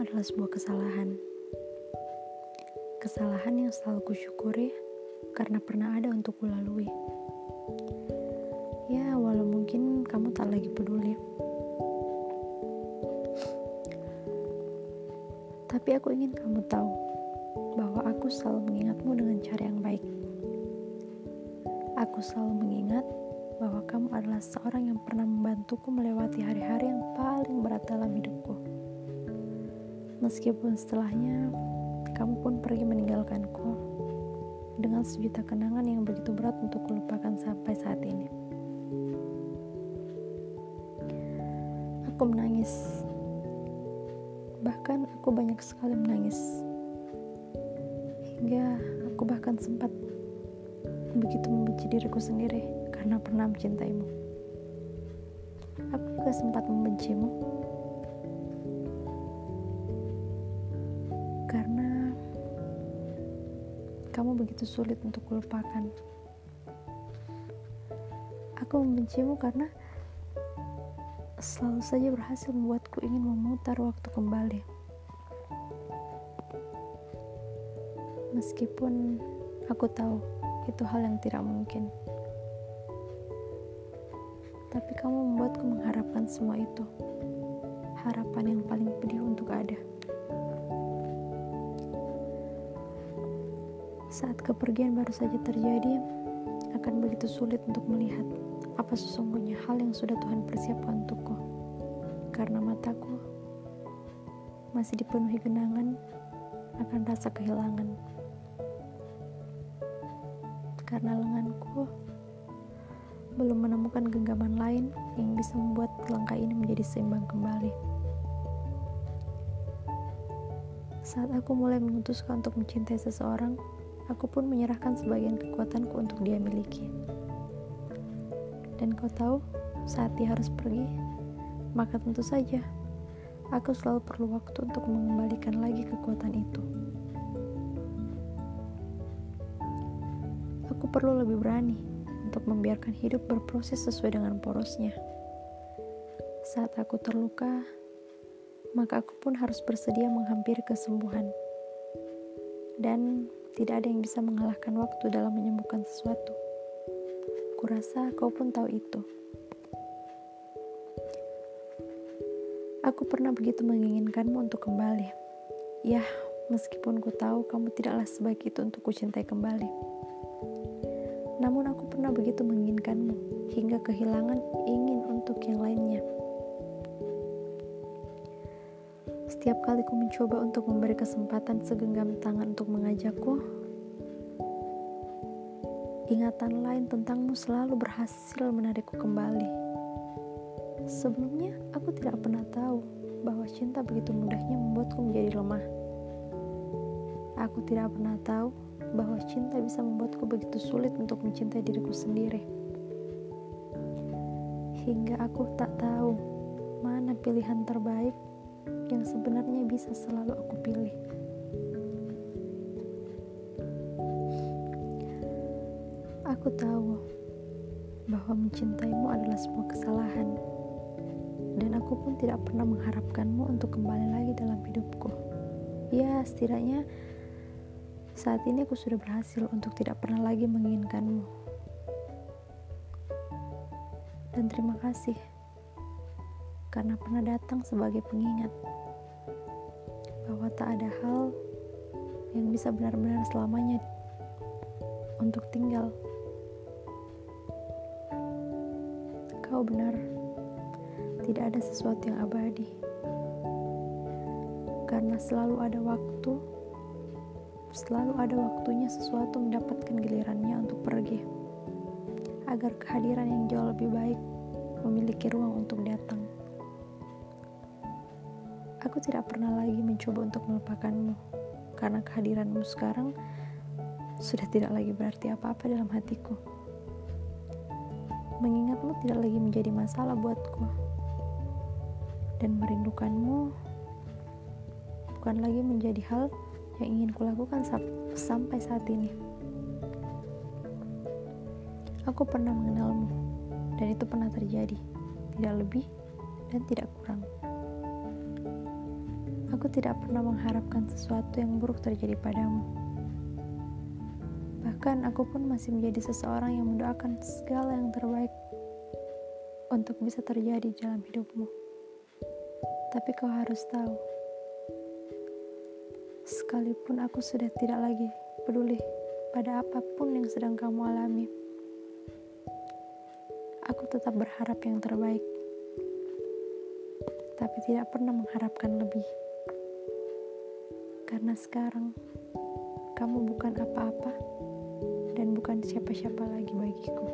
adalah sebuah kesalahan. Kesalahan yang selalu kusyukuri karena pernah ada untuk kulalui. Ya, walau mungkin kamu tak lagi peduli. Tapi aku ingin kamu tahu bahwa aku selalu mengingatmu dengan cara yang baik. Aku selalu mengingat bahwa kamu adalah seorang yang pernah membantuku melewati hari-hari yang paling berat dalam hidupku. Meskipun setelahnya kamu pun pergi meninggalkanku dengan sejuta kenangan yang begitu berat untuk kulupakan sampai saat ini. Aku menangis. Bahkan aku banyak sekali menangis. Hingga aku bahkan sempat begitu membenci diriku sendiri karena pernah mencintaimu. Aku juga sempat membencimu karena kamu begitu sulit untuk kulupakan. Aku membencimu karena selalu saja berhasil membuatku ingin memutar waktu kembali. Meskipun aku tahu itu hal yang tidak mungkin. Tapi kamu membuatku mengharapkan semua itu. Harapan yang paling pedih untuk ada. Saat kepergian baru saja terjadi, akan begitu sulit untuk melihat apa sesungguhnya hal yang sudah Tuhan persiapkan untukku. Karena mataku masih dipenuhi genangan akan rasa kehilangan karena lenganku belum menemukan genggaman lain yang bisa membuat langkah ini menjadi seimbang kembali. Saat aku mulai memutuskan untuk mencintai seseorang, aku pun menyerahkan sebagian kekuatanku untuk dia miliki. Dan kau tahu, saat dia harus pergi, maka tentu saja aku selalu perlu waktu untuk mengembalikan lagi kekuatan itu. Aku perlu lebih berani untuk membiarkan hidup berproses sesuai dengan porosnya. Saat aku terluka, maka aku pun harus bersedia menghampiri kesembuhan. Dan tidak ada yang bisa mengalahkan waktu dalam menyembuhkan sesuatu. Kurasa kau pun tahu itu. Aku pernah begitu menginginkanmu untuk kembali. Ya, meskipun ku tahu kamu tidaklah sebaik itu untuk kucintai kembali. Namun aku pernah begitu menginginkanmu, hingga kehilangan ingin untuk yang lainnya. Setiap kali ku mencoba untuk memberi kesempatan segenggam tangan untuk mengajakku, ingatan lain tentangmu selalu berhasil menarikku kembali. Sebelumnya, aku tidak pernah tahu bahwa cinta begitu mudahnya membuatku menjadi lemah. Aku tidak pernah tahu bahwa cinta bisa membuatku begitu sulit untuk mencintai diriku sendiri. Hingga aku tak tahu mana pilihan terbaik yang sebenarnya bisa selalu aku pilih. Aku tahu bahwa mencintaimu adalah sebuah kesalahan dan aku pun tidak pernah mengharapkanmu untuk kembali lagi dalam hidupku. Ya, setidaknya saat ini aku sudah berhasil untuk tidak pernah lagi menginginkanmu. Dan terima kasih karena pernah datang sebagai pengingat bahwa tak ada hal yang bisa benar-benar selamanya untuk tinggal. Kau benar, tidak ada sesuatu yang abadi. Karena selalu ada waktu selalu ada waktunya sesuatu mendapatkan gilirannya untuk pergi, agar kehadiran yang jauh lebih baik memiliki ruang untuk datang. Aku tidak pernah lagi mencoba untuk melupakanmu, karena kehadiranmu sekarang sudah tidak lagi berarti apa-apa dalam hatiku. Mengingatmu tidak lagi menjadi masalah buatku, dan merindukanmu bukan lagi menjadi hal yang ingin kulakukan sampai saat ini. Aku pernah mengenalmu, dan itu pernah terjadi, tidak lebih dan tidak kurang. Aku tidak pernah mengharapkan sesuatu yang buruk terjadi padamu. Bahkan aku pun masih menjadi seseorang yang mendoakan segala yang terbaik untuk bisa terjadi dalam hidupmu. Tapi kau harus tahu, sekalipun aku sudah tidak lagi peduli pada apa pun yang sedang kamu alami, aku tetap berharap yang terbaik, tapi tidak pernah mengharapkan lebih. Karena sekarang kamu bukan apa-apa dan bukan siapa-siapa lagi bagiku.